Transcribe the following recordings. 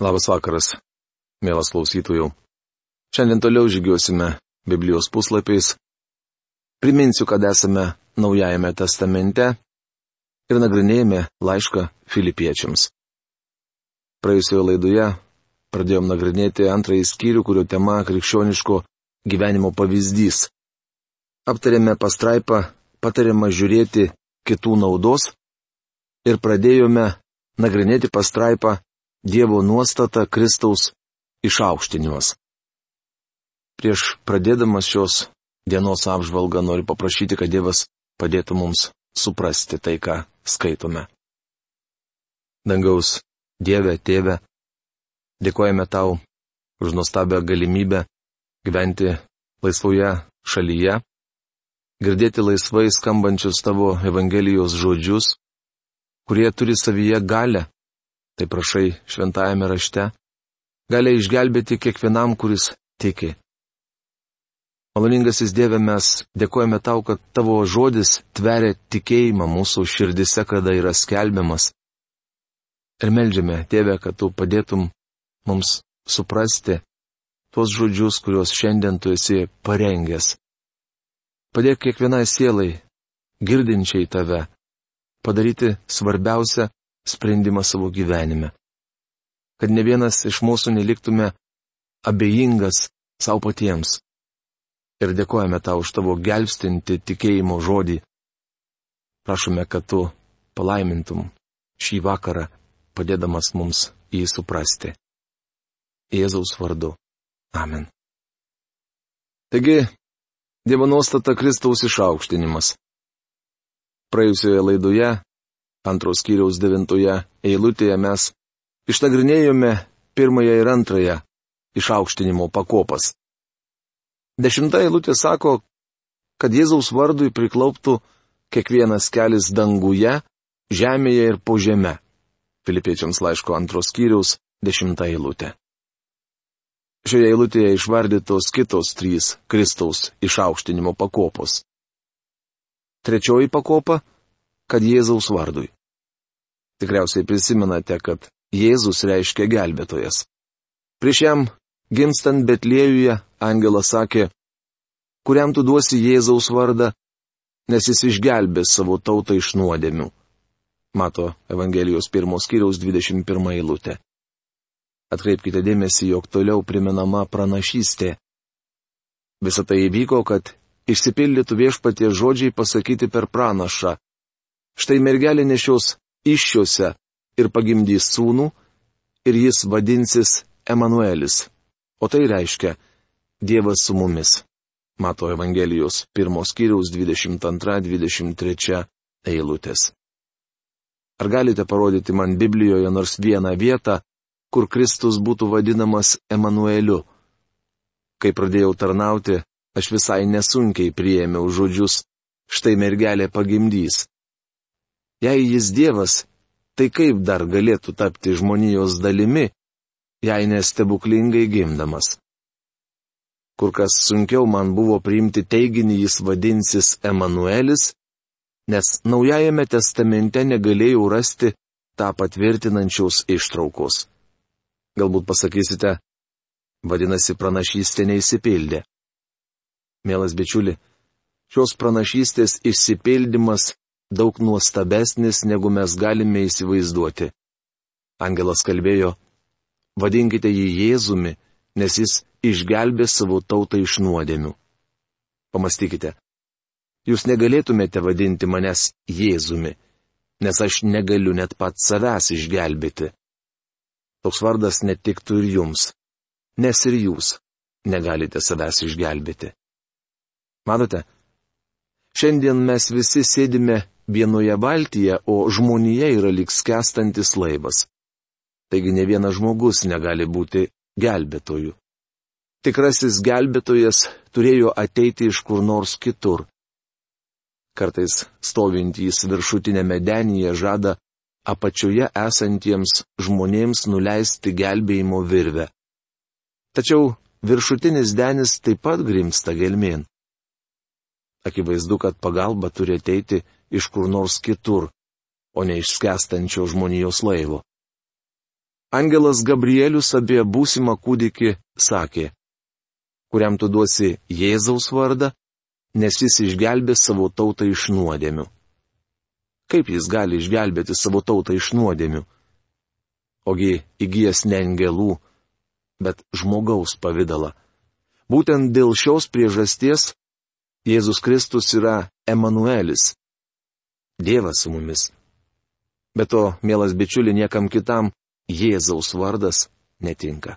Labas vakaras, mielas klausytojų. Šiandien toliau žygiuosime Biblijos puslapiais. Priminsiu, kad esame Naujajame testamente ir nagrinėjame laišką filipiečiams. Praėjusioje laidoje pradėjom nagrinėti antrąjį skyrių, kurio tema krikščioniško gyvenimo pavyzdys. Aptarėme pastraipą, patariama žiūrėti kitų naudos ir pradėjome nagrinėti pastraipą Dievo nuostata Kristaus išaukštinimas. Prieš pradėdamas šios dienos apžvalgą noriu paprašyti, kad Dievas padėtų mums suprasti tai, ką skaitome. Dangaus Dieve, Tėve, dėkojame tau už nuostabią galimybę gyventi laisvoje šalyje, girdėti laisvai skambančius tavo Evangelijos žodžius, kurie turi savyje galę tai prašai šventajame rašte, gali išgelbėti kiekvienam, kuris tiki. Maloningasis Dieve, mes dėkojame tau, kad tavo žodis tveria tikėjimą mūsų širdise, kada yra skelbiamas. Ir melžiame, Dieve, kad tu padėtum mums suprasti tuos žodžius, kuriuos šiandien tu esi parengęs. Padėk kiekvienai sielai, girdinčiai tave, padaryti svarbiausią sprendimą savo gyvenime. Kad ne vienas iš mūsų neliktume abejingas savo patiems. Ir dėkojame tau už tavo gelbstinti tikėjimo žodį. Prašome, kad tu palaimintum šį vakarą, padėdamas mums jį suprasti. Jėzaus vardu. Amen. Taigi, Dievo nuostata Kristaus išaukštinimas. Praėjusioje laidoje antros kiriaus devintoje eilutėje mes išnagrinėjome pirmąją ir antrąją išaukštinimo pakopas. Dešimta eilutė sako, kad Jėzaus vardui priklauptų kiekvienas kelias danguje, žemėje ir po žeme. Filipiečiams laiško antros kiriaus dešimta eilutė. Šioje eilutėje išvardytos kitos trys Kristaus išaukštinimo pakopos. Trečioji pakopa kad Jėzaus vardui. Tikriausiai prisimenate, kad Jėzus reiškia gelbėtojas. Prieš jam gimstant Betliejuje angelas sakė, kuriam tu duosi Jėzaus vardą, nes jis išgelbės savo tautą iš nuodėmių. Mato Evangelijos pirmos kiriaus 21 eilutė. Atkreipkite dėmesį, jog toliau priminama pranašystė. Visą tai įvyko, kad išsipildytų viešpatie žodžiai pasakyti per pranašą Štai mergelė nešios iššiose ir pagimdys sūnų, ir jis vadinsis Emanuelis. O tai reiškia Dievas su mumis. Mato Evangelijos pirmos kiriaus 22-23 eilutės. Ar galite parodyti man Biblijoje nors vieną vietą, kur Kristus būtų vadinamas Emanueliu? Kai pradėjau tarnauti, aš visai nesunkiai priėmiau žodžius, štai mergelė pagimdys. Jei jis Dievas, tai kaip dar galėtų tapti žmonijos dalimi, jei nestebuklingai gimdamas? Kur kas sunkiau man buvo priimti teiginį jis vadinsis Emanuelis, nes Naujajame testamente negalėjau rasti tą patvirtinančios ištraukos. Galbūt pasakysite, vadinasi, pranašystė neįsipildė. Mielas bičiuli, šios pranašystės išsipildymas daug nuostabesnis, negu mes galime įsivaizduoti. Angelas kalbėjo, vadinkite jį Jėzumi, nes jis išgelbė savo tautą iš nuodėmių. Pamastykite, jūs negalėtumėte vadinti manęs Jėzumi, nes aš negaliu net pat savęs išgelbėti. Toks vardas netiktų ir jums, nes ir jūs negalite savęs išgelbėti. Matote, šiandien mes visi sėdime vienoje valtyje, o žmonija yra lik skęstantis laivas. Taigi ne vienas žmogus negali būti gelbėtoju. Tikrasis gelbėtojas turėjo ateiti iš kur nors kitur. Kartais stovintys viršutinėme denyje žada apačioje esantiems žmonėms nuleisti gelbėjimo virvę. Tačiau viršutinis denis taip pat grimsta gelmėn. Akivaizdu, kad pagalba turi ateiti iš kur nors kitur, o ne iš skestančio žmonijos laivo. Angelas Gabrielius apie būsimą kūdikį sakė, kuriam tu duosi Jėzaus vardą, nes jis išgelbė savo tautą iš nuodėmių. Kaip jis gali išgelbėti savo tautą iš nuodėmių? Ogi įgyjas ne angelų, bet žmogaus pavydalą. Būtent dėl šios priežasties Jėzus Kristus yra Emanuelis. Dievas su mumis. Be to, mielas bičiuli, niekam kitam Jėzaus vardas netinka.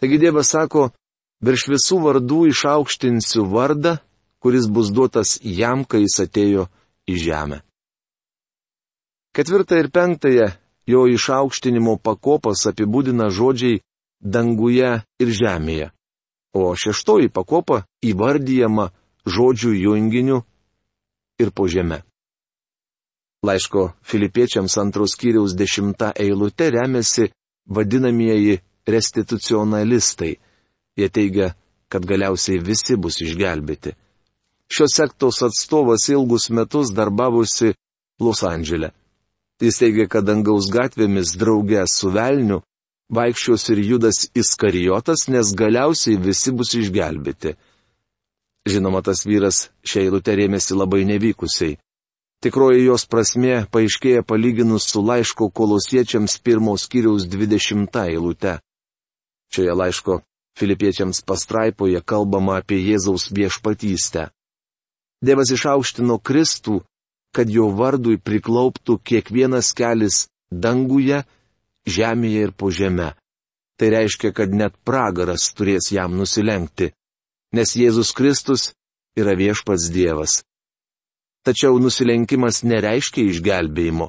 Taigi Dievas sako, virš visų vardų išaukštinsiu vardą, kuris bus duotas jam, kai jis atėjo į žemę. Ketvirtą ir penktąją jo išaukštinimo pakopas apibūdina žodžiai danguje ir žemėje, o šeštoji pakopa įvardyjama žodžių junginiu ir po žemę. Laiško filipiečiams antros kiriaus dešimta eilute remiasi vadinamieji restitucionalistai Jie teigia, kad galiausiai visi bus išgelbėti. Šios sektos atstovas ilgus metus darbavosi Los Andželė. Jis teigia, kad dangaus gatvėmis draugė su velniu vaikščios ir judas Iskarijotas, nes galiausiai visi bus išgelbėti. Žinoma, tas vyras šiai lūtė rėmėsi labai nevykusiai. Tikroji jos prasme paaiškėja palyginus su laiško kolosiečiams pirmos kiriaus dvidešimtą eilutę. Šioje laiško Filipiečiams pastraipoje kalbama apie Jėzaus viešpatystę. Dievas išaukštino Kristų, kad jo vardui priklauptų kiekvienas kelis danguje, žemėje ir po žemę. Tai reiškia, kad net pragaras turės jam nusilenkti, nes Jėzus Kristus yra viešpats Dievas. Tačiau nusilenkimas nereiškia išgelbėjimo.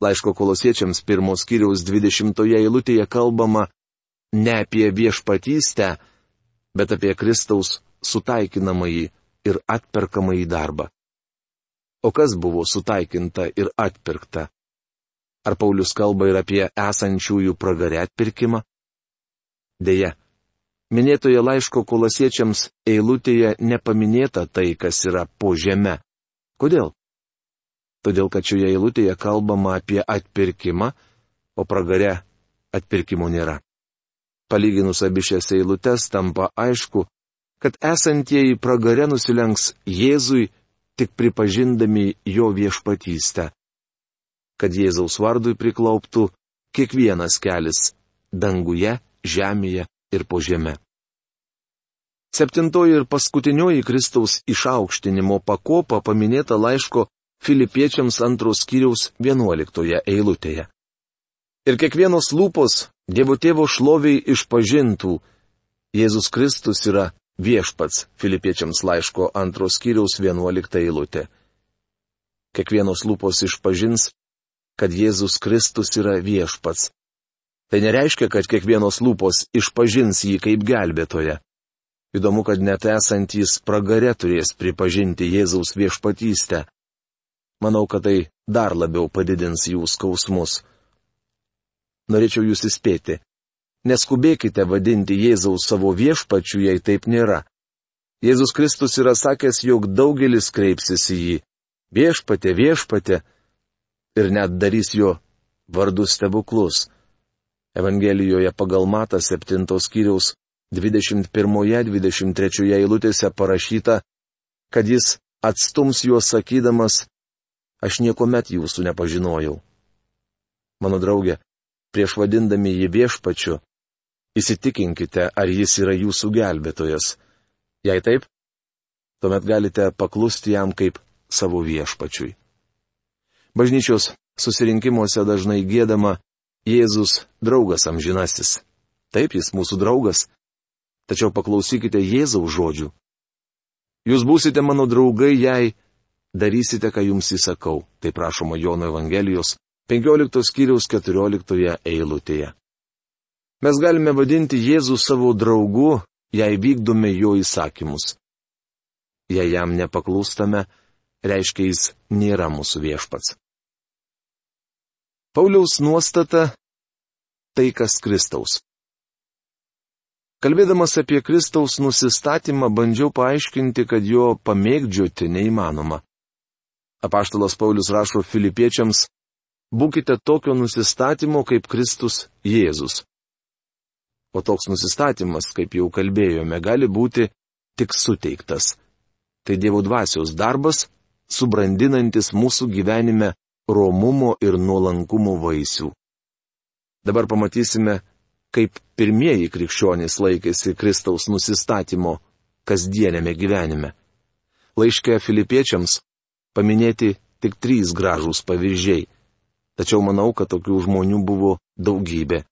Laiško kolosiečiams pirmos kiriaus 20 eilutėje kalbama ne apie viešpatystę, bet apie Kristaus sutaikinamąjį ir atperkamąjį darbą. O kas buvo sutaikinta ir atpirkta? Ar Paulius kalba ir apie esančiųjų pragarę atpirkimą? Deja, minėtoje laiško kulasiečiams eilutėje nepaminėta tai, kas yra po žeme. Kodėl? Todėl, kad šioje eilutėje kalbama apie atpirkimą, o pragarė atpirkimo nėra. Palyginus abi šias eilutes tampa aišku, kad esantieji pragare nusilenks Jėzui tik pripažindami jo viešpatystę. Kad Jėzaus vardui priklauptų kiekvienas kelias - danguje, žemėje ir po žemę. Septintoji ir paskutinioji Kristaus išaukštinimo pakopa paminėta laiško Filipiečiams antros kiriaus vienuoliktoje eilutėje. Ir kiekvienos lūpos Dievo tėvo šloviai išpažintų, Jėzus Kristus yra viešpats Filipiečiams laiško antros kiriaus vienuolikta eilutė. Kiekvienos lūpos išpažins, kad Jėzus Kristus yra viešpats. Tai nereiškia, kad kiekvienos lūpos išpažins jį kaip gelbėtoje. Įdomu, kad net esantys pragare turės pripažinti Jėzaus viešpatystę. Manau, kad tai dar labiau padidins jų skausmus norėčiau jūs įspėti. Neskubėkite vadinti Jėzaus savo viešpačiu, jei taip nėra. Jėzus Kristus yra sakęs, jog daugelis kreipsis į jį. Viešpatė, viešpatė. Ir net darys jo vardus stebuklus. Evangelijoje pagal Mata 7 skyriaus 21-23 eilutėse parašyta, kad jis atstums juos sakydamas, aš niekuomet jūsų nepažinojau. Mano draugė, prieš vadindami jį viešpačiu, įsitikinkite, ar jis yra jūsų gelbėtojas. Jei taip, tuomet galite paklusti jam kaip savo viešpačiui. Bažnyčios susirinkimuose dažnai gėdama Jėzus draugas amžinasis. Taip, jis mūsų draugas. Tačiau paklausykite Jėzaus žodžių. Jūs būsite mano draugai, jei darysite, ką jums įsakau. Tai prašoma Jono Evangelijos 15 skyriaus 14 eilutėje. Mes galime vadinti Jėzų savo draugu, jei vykdome jo įsakymus. Jei jam nepaklūstame, reiškia jis nėra mūsų viešpats. Pauliaus nuostata - tai kas Kristaus. Kalbėdamas apie Kristaus nusistatymą, bandžiau paaiškinti, kad jo pamėgdžioti neįmanoma. Apaštalas Paulius rašo filipiečiams būkite tokio nusistatymo kaip Kristus Jėzus. O toks nusistatymas, kaip jau kalbėjome, gali būti tik suteiktas. Tai Dievo dvasios darbas, subrandinantis mūsų gyvenime romumo ir nuolankumo vaisių. Dabar pamatysime, kaip pirmieji krikščionys laikėsi Kristaus nusistatymo kasdienėme gyvenime. Laiškė filipiečiams paminėti tik trys gražūs pavyzdžiai. Tačiau manau, kad tokių žmonių buvo daugybė.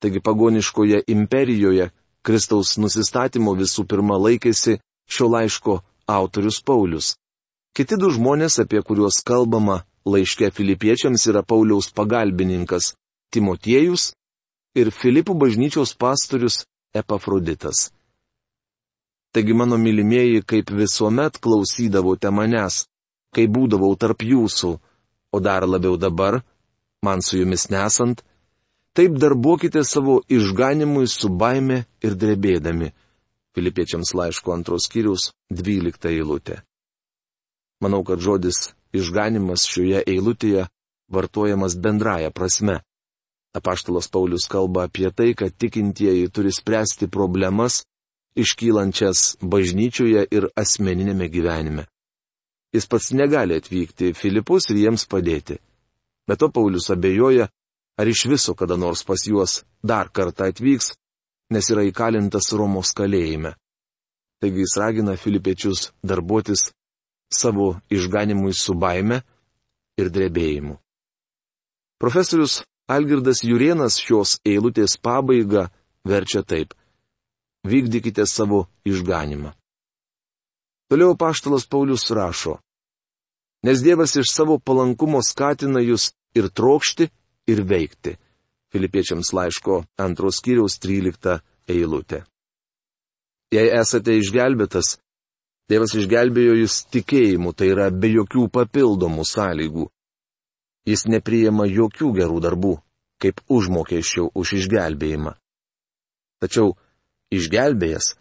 Taigi pagoniškoje imperijoje Kristaus nusistatymo visų pirma laikėsi šio laiško autorius Paulius. Kiti du žmonės, apie kuriuos kalbama laiške filipiečiams, yra Pauliaus pagalbininkas Timotiejus ir Filipų bažnyčios pastorius Epafroditas. Taigi mano mylimieji, kaip visuomet klausydavote manęs, kai būdavau tarp jūsų, o dar labiau dabar, man su jumis nesant, taip darbuokite savo išganimui su baime ir drebėdami. Filipiečiams laiško antros skyrius 12 eilutė. Manau, kad žodis išganimas šioje eilutėje vartojamas bendraja prasme. Apaštalas Paulius kalba apie tai, kad tikintieji turi spręsti problemas, iškylančias bažnyčioje ir asmeninėme gyvenime. Jis pats negali atvykti į Filipus ir jiems padėti. Bet to Paulius abejoja, ar iš viso kada nors pas juos dar kartą atvyks, nes yra įkalintas Romos kalėjime. Taigi jis ragina filipiečius darbuotis savo išganimui su baime ir drebėjimu. Profesorius Algirdas Jurienas šios eilutės pabaigą verčia taip. Vykdykite savo išganimą. Toliau paštalas Paulius rašo. Nes Dievas iš savo palankumo skatina jūs ir trokšti, ir veikti. Filipiečiams laiško antros kiriaus 13 eilutė. Jei esate išgelbėtas, Dievas išgelbėjo jūs tikėjimu, tai yra be jokių papildomų sąlygų. Jis nepriema jokių gerų darbų, kaip užmokesčio už išgelbėjimą. Tačiau išgelbėjęs,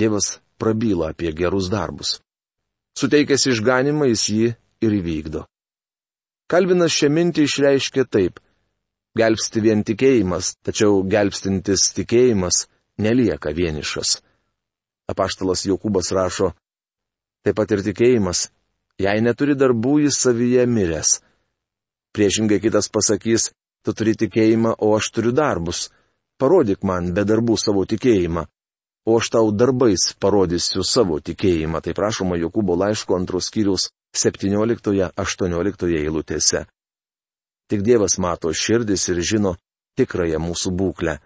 Dievas prabyla apie gerus darbus. Suteikęs išganimą jis jį ir įvykdo. Kalvinas šią mintį išreiškė taip. Gelbsti vien tikėjimas, tačiau gelbstintis tikėjimas nelieka vienišas. Apaštalas Jokūbas rašo, taip pat ir tikėjimas, jei neturi darbų, jis savyje miręs. Priešingai kitas pasakys, tu turi tikėjimą, o aš turiu darbus. Parodyk man be darbų savo tikėjimą, o aš tau darbais parodysiu savo tikėjimą, tai prašoma Jokūbo laiško antros skyrius 17-18 eilutėse. Tik Dievas mato širdis ir žino tikrąją mūsų būklę.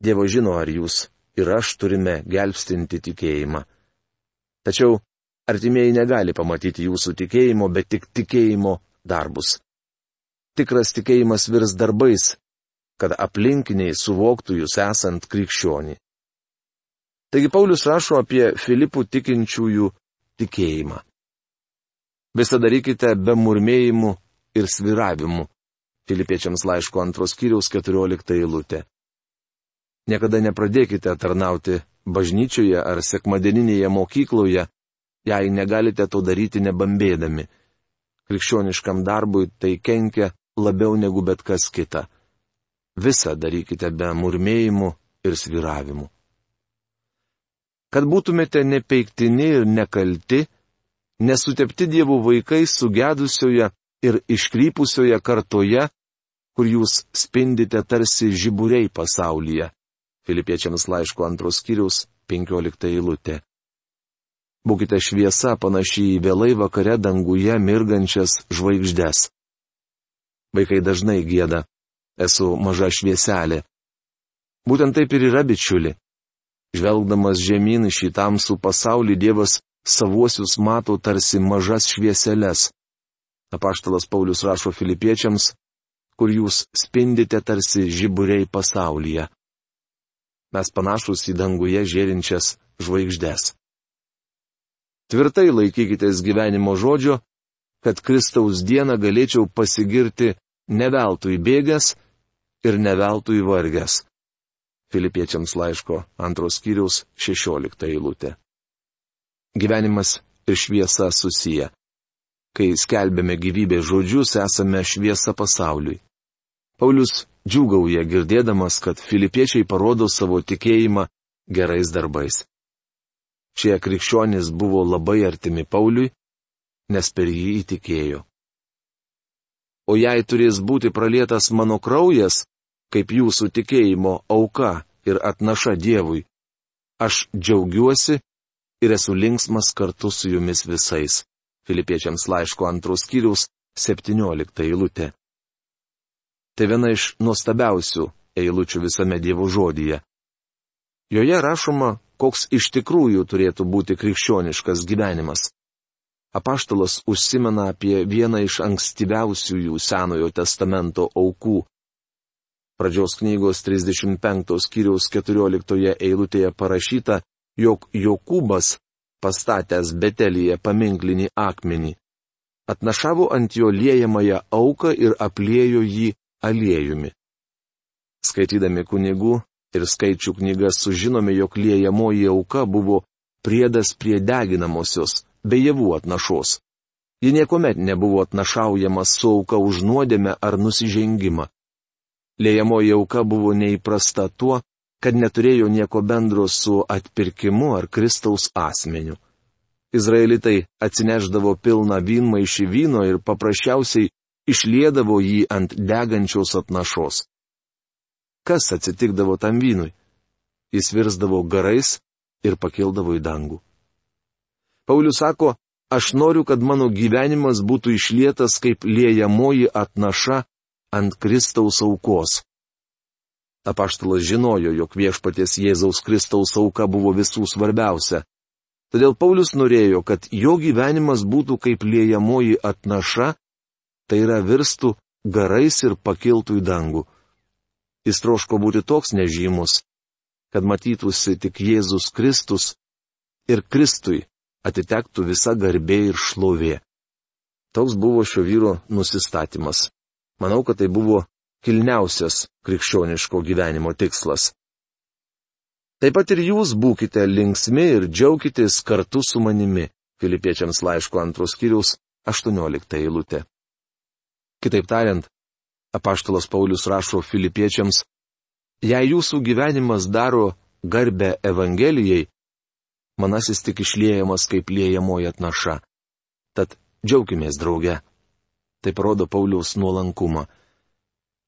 Dievo žino, ar jūs ir aš turime gelbstinti tikėjimą. Tačiau artimieji negali pamatyti jūsų tikėjimo, bet tik tikėjimo darbus. Tikras tikėjimas virs darbais, kad aplinkiniai suvoktų jūs esant krikščionį. Taigi Paulius rašo apie Filipų tikinčiųjų tikėjimą. Visą darykite be murmėjimų ir sviravimų. Filipiečiams laiško antros kiriaus 14 eilutė. Niekada nepradėkite tarnauti bažnyčioje ar sekmadieninėje mokykloje, jei negalite to daryti nebambėdami. Krikščioniškam darbui tai kenkia labiau negu bet kas kita. Visą darykite be murmėjimų ir sviravimų. Kad būtumėte nepeiktini ir nekalti, nesutepti dievų vaikai sugedusioje ir iškrypusioje kartoje, kur jūs spindite tarsi žiburiai pasaulyje. Filipiečiams laiško antros skyriaus 15 eilutė. Būkite šviesa panašiai į vėlai vakare danguje mirgančias žvaigždės. Vaikai dažnai gėda. Esu maža švieselė. Būtent taip ir yra bičiuli. Žvelgdamas žemyn šį tamsų pasaulį Dievas savuosius mato tarsi mažas švieseles. Apaštalas Paulius rašo filipiečiams, kur jūs spindite tarsi žiburiai pasaulyje. Mes panašus į danguje žėrinčias žvaigždės. Tvirtai laikykitės gyvenimo žodžio, kad Kristaus dieną galėčiau pasigirti neveltui bėgęs ir neveltui vargęs. Filipiečiams laiško antros skyriaus 16 eilutė gyvenimas ir šviesa susiję. kai skelbėme gyvybės žodžius, esame šviesa pasauliui. Paulius džiugauja girdėdamas, kad filipiečiai parodo savo tikėjimą gerais darbais. Šie krikščionys buvo labai artimi Pauliui, nes per jį įtikėjo. O jei turės būti pralietas mano kraujas, kaip jūsų tikėjimo auka ir atnaša Dievui, aš džiaugiuosi ir esu linksmas kartu su jumis visais. Filipiečiams laiško antros skyriaus 17 eilutė. Tai viena iš nuostabiausių eilučių visame Dievo žodyje. Joje rašoma, koks iš tikrųjų turėtų būti krikščioniškas gyvenimas. Apaštalas užsimena apie vieną iš ankstyviausiųjų Senojo testamento aukų. Pradžios knygos 35 skyriaus 14 eilutėje parašyta, jog Jokūbas pastatęs Betelyje paminklinį akmenį, atnašavo ant jo liejamąją auką ir apliejo jį aliejumi. Skaitydami kunigų ir skaičių knygas sužinome, jog liejamoji auka buvo priedas prie deginamosios, be javų atnašos. Ji niekuomet nebuvo atnašaujamas su auka už nuodėmę ar nusižengimą. Liejamoji auka buvo neįprasta tuo, kad neturėjo nieko bendro su atpirkimu ar Kristaus asmeniu. Izraelitai atsineždavo pilną vynmaišį vyno ir paprasčiausiai išliedavo jį ant degančios atnašos. Kas atsitikdavo tam vynui? Jis virsdavo garais ir pakildavo į dangų. Paulius sako, aš noriu, kad mano gyvenimas būtų išlietas kaip liejamoji atnaša ant Kristaus aukos. Apaštalas žinojo, jog viešpaties Jėzaus Kristaus auka buvo visų svarbiausia. Todėl Paulius norėjo, kad jo gyvenimas būtų kaip liejamoji atnaša, tai yra virstų garais ir pakiltų į dangų. Jis troško būti toks nežymus, kad matytųsi tik Jėzus Kristus ir Kristui atitektų visa garbė ir šlovė. Toks buvo šio vyro nusistatymas. Manau, kad tai buvo kilniausias krikščioniško gyvenimo tikslas. Taip pat ir jūs būkite linksmi ir džiaukitės kartu su manimi. Filipiečiams laiško antros kiriaus 18 eilutė. Kitaip tariant, apaštalas Paulius rašo filipiečiams, jei jūsų gyvenimas daro garbę Evangelijai, manasis tik išliejamas kaip liejamoji atnaša. Tad džiaugimės drauge. Tai parodo Pauliaus nuolankumą.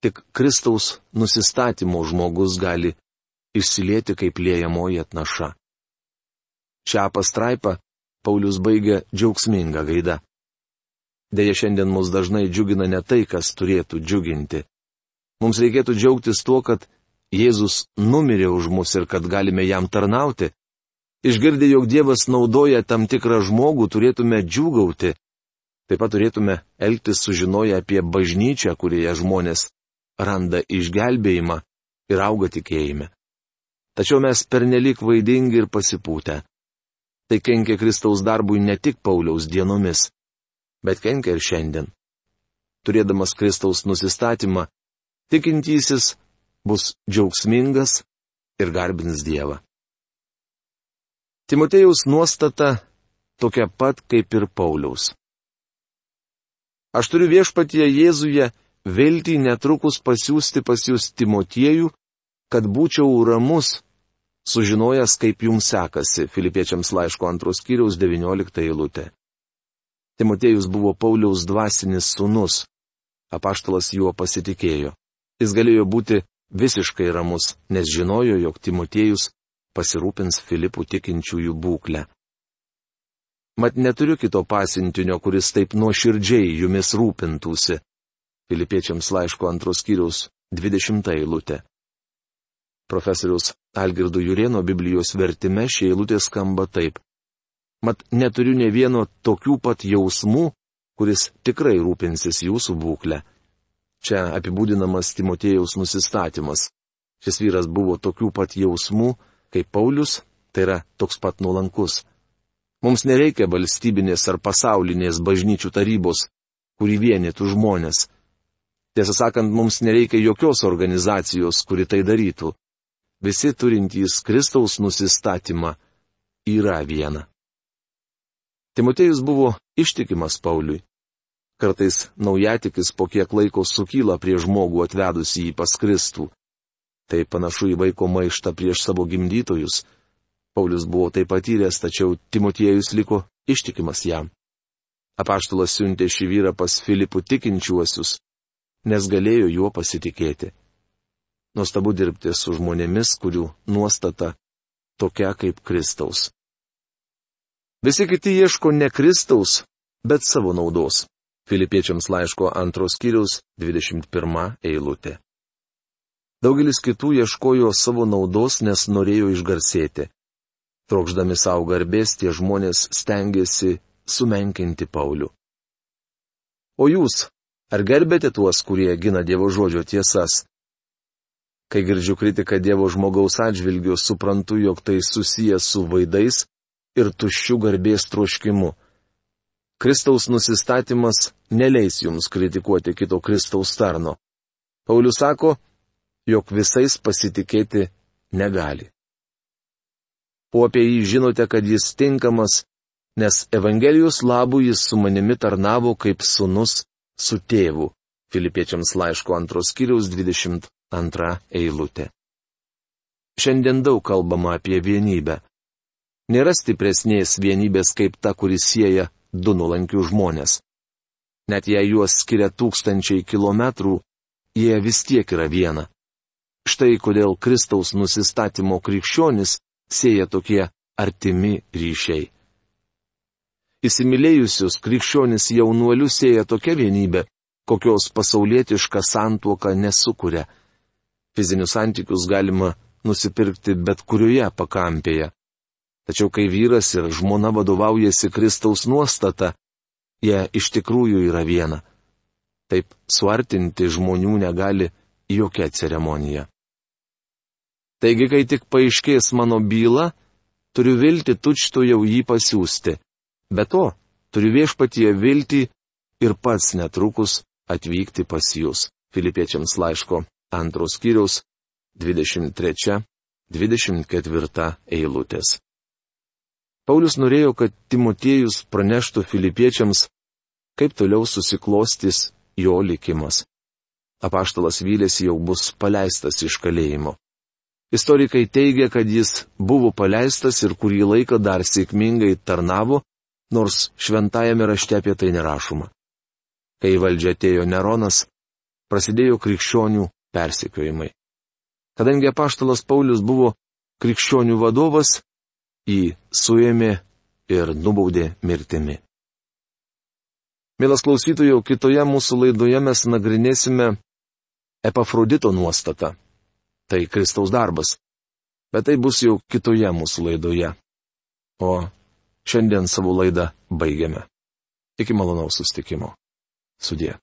Tik Kristaus nusistatymo žmogus gali išsilieti kaip liejamoji atnaša. Šią pastraipą Paulius baigia džiaugsminga gaida. Deja, šiandien mus dažnai džiugina ne tai, kas turėtų džiuginti. Mums reikėtų džiaugtis tuo, kad Jėzus numirė už mus ir kad galime jam tarnauti. Išgirdę, jog Dievas naudoja tam tikrą žmogų, turėtume džiūgauti. Taip pat turėtume elgtis sužinoję apie bažnyčią, kurioje žmonės randa išgelbėjimą ir auga tikėjime. Tačiau mes pernelik vaidingi ir pasipūtę. Tai kenkia Kristaus darbui ne tik Pauliaus dienomis, bet kenkia ir šiandien. Turėdamas Kristaus nusistatymą, tikintysis bus džiaugsmingas ir garbins Dievą. Timotėjaus nuostata tokia pat kaip ir Pauliaus. Aš turiu viešpatie Jėzuje viltį netrukus pasiūsti pas jūs Timotiejų, kad būčiau ramus, sužinojęs, kaip jums sekasi, Filipiečiams laiško antros kiriaus 19 eilutė. Timotiejus buvo Pauliaus dvasinis sunus, apaštalas juo pasitikėjo. Jis galėjo būti visiškai ramus, nes žinojo, jog Timotiejus pasirūpins Filipų tikinčiųjų būklę. Mat neturiu kito pasintinio, kuris taip nuoširdžiai jumis rūpintųsi, Filipiečiams laiško antros skyriaus 20 eilutė. Profesoriaus Algirdo Jurieno Biblijos vertime šie eilutė skamba taip. Mat neturiu ne vieno tokių pat jausmų, kuris tikrai rūpinsis jūsų būklę. Čia apibūdinamas Timotėjaus nusistatymas. Šis vyras buvo tokių pat jausmų, kaip Paulius, tai yra toks pat nuolankus. Mums nereikia valstybinės ar pasaulinės bažnyčių tarybos, kuri vienytų žmonės. Tiesą sakant, mums nereikia jokios organizacijos, kuri tai darytų. Visi turintys Kristaus nusistatymą yra viena. Timotėjus buvo ištikimas Pauliui. Kartais naujatikis po kiek laiko sukyla prie žmogų atvedusi jį pas Kristų. Tai panašu į vaiko maištą prieš savo gimdytojus. Paulius buvo tai patyręs, tačiau Timotiejus liko ištikimas jam. Apaštalas siuntė šį vyrą pas Filipų tikinčiuosius, nes galėjo juo pasitikėti. Nuostabu dirbti su žmonėmis, kurių nuostata tokia kaip Kristaus. Visi kiti ieško ne Kristaus, bet savo naudos. Filipiečiams laiško antros kiriaus 21 eilutė. Daugelis kitų ieškojo savo naudos, nes norėjo išgarsėti. Trokšdami savo garbės, tie žmonės stengiasi sumenkinti Paulių. O jūs, ar gerbėte tuos, kurie gina Dievo žodžio tiesas? Kai girdžiu kritiką Dievo žmogaus atžvilgiu, suprantu, jog tai susijęs su vaidais ir tuščių garbės troškimu. Kristaus nusistatymas neleis jums kritikuoti kito Kristaus tarno. Paulius sako, jog visais pasitikėti negali. O apie jį žinote, kad jis tinkamas, nes Evangelijos labų jis su manimi tarnavo kaip sunus su tėvu. Filipiečiams laiško antros kiriaus 20 Antra eilutė. Šiandien daug kalbama apie vienybę. Nėra stipresnės vienybės kaip ta, kuris sieja du nuolankių žmonės. Net jei juos skiria tūkstančiai kilometrų, jie vis tiek yra viena. Štai kodėl Kristaus nusistatymo krikščionis sieja tokie artimi ryšiai. Įsimylėjusius krikščionis jaunuolius sieja tokia vienybė, kokios pasaulietiška santuoka nesukuria. Fizinius santykius galima nusipirkti bet kurioje pakampėje. Tačiau kai vyras ir žmona vadovaujasi Kristaus nuostata, jie iš tikrųjų yra viena. Taip suartinti žmonių negali jokia ceremonija. Taigi, kai tik paaiškės mano byla, turiu vilti tučto jau jį pasiūsti. Be to, turiu viešpatie vilti ir pats netrukus atvykti pas jūs. Filipiečiams laiško antros kiriaus 23-24 eilutės. Paulius norėjo, kad Timotiejus praneštų filipiečiams, kaip toliau susiklostys jo likimas. Apaštalas vylėsi jau bus paleistas iš kalėjimo. Istorikai teigia, kad jis buvo paleistas ir kurį laiką dar sėkmingai tarnavo, nors šventajame rašte apie tai nerašoma. Kai valdžia atėjo Neronas, prasidėjo krikščionių persekiojimai. Kadangi apaštalas Paulius buvo krikščionių vadovas, jį suėmė ir nubaudė mirtimi. Mielas klausytojų, kitoje mūsų laidoje mes nagrinėsime Epafrodito nuostatą. Tai Kristaus darbas. Bet tai bus jau kitoje mūsų laidoje. O šiandien savo laidą baigiame. Iki malonaus sustikimo. Sudė.